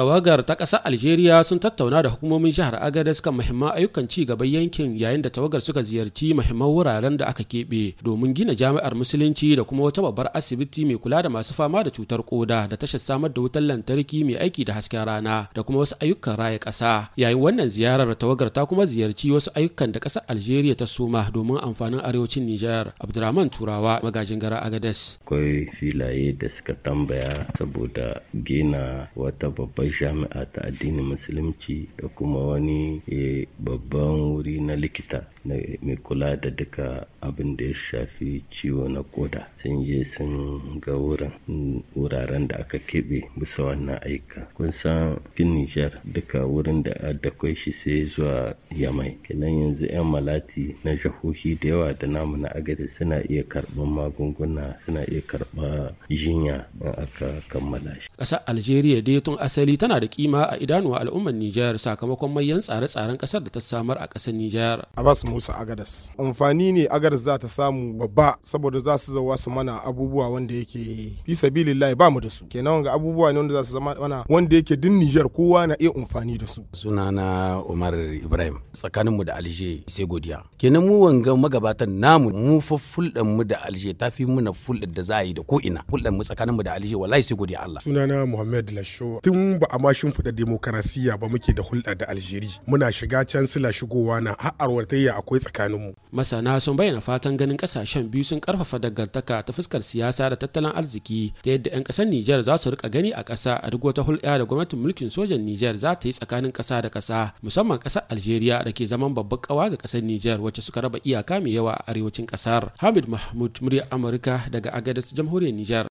tawagar ta ƙasar algeria sun tattauna da hukumomin jihar agadez kan muhimman ayyukan ci gaban yankin yayin da tawagar suka ziyarci muhimman wuraren da aka keɓe domin gina jami'ar musulunci da kuma wata babbar asibiti mai kula da masu fama da cutar koda da tashar samar da wutar lantarki mai aiki da hasken rana da kuma wasu ayyukan raya ƙasa. Yayin wannan ziyarar tawagar ta kuma ziyarci wasu ayyukan da ƙasar algeria ta soma domin amfanin arewacin nijar abdurrahman turawa magajin gara agadez. Akwai filaye da suka tambaya saboda gina wata babbar jami'a ta addinin musulunci da kuma wani babban wuri na likita mai kula da duka abin da ya shafi ciwo na koda. Sun je sun ga wuraren da aka keɓe bisa wannan aika. Kun san fin nijar duka wurin da da shi sai zuwa yamai. Kenan yanzu 'yan malati na jahohi da yawa da namu na agadi suna iya karɓar magunguna suna iya karɓar jinya in aka kammala shi. Ƙasar tun asali tana da kima a idanuwa al'ummar nijar sakamakon mayan tsare-tsaren ƙasar da ta samar a ƙasar nijar. Abbas musa agadas. Amfani ne agadas za ta samu babba saboda za su zauwa su mana abubuwa wanda yake fi sabilillahi ba mu da su. Kenan ga abubuwa ne wanda za su zama mana wanda yake din nijar kowa na iya amfani da su. Sunana umar ibrahim. Tsakanin mu da alje sai godiya. Kenan mu wanga magabatan namu mu fa fulɗan mu da alje ta fi muna fulɗan da za a yi da ko ina fulɗan mu tsakanin mu da alje wallahi sai godiya Allah. Sunana muhammad lasho. Tun ba a ma shimfiɗa demokarasiya ba muke da hulɗa da aljeri muna shiga can sila shigowa na har arwatayya akwai tsakaninmu. Masana sun bayyana fatan ganin ƙasashen biyu sun ƙarfafa dangantaka ta fuskar siyasa da tattalin arziki ta yadda 'yan ƙasar Nijar za su riƙa gani a ƙasa a duk wata hulɗa da gwamnatin mulkin sojan Nijar za ta yi tsakanin ƙasa da ƙasa musamman ƙasar Algeria da ke zaman babbar ƙawa ga ƙasar Nijar wacce suka raba iyaka mai yawa a arewacin ƙasar. Hamid Mahmud murya Amurka daga Agadez jamhuriyar Nijar.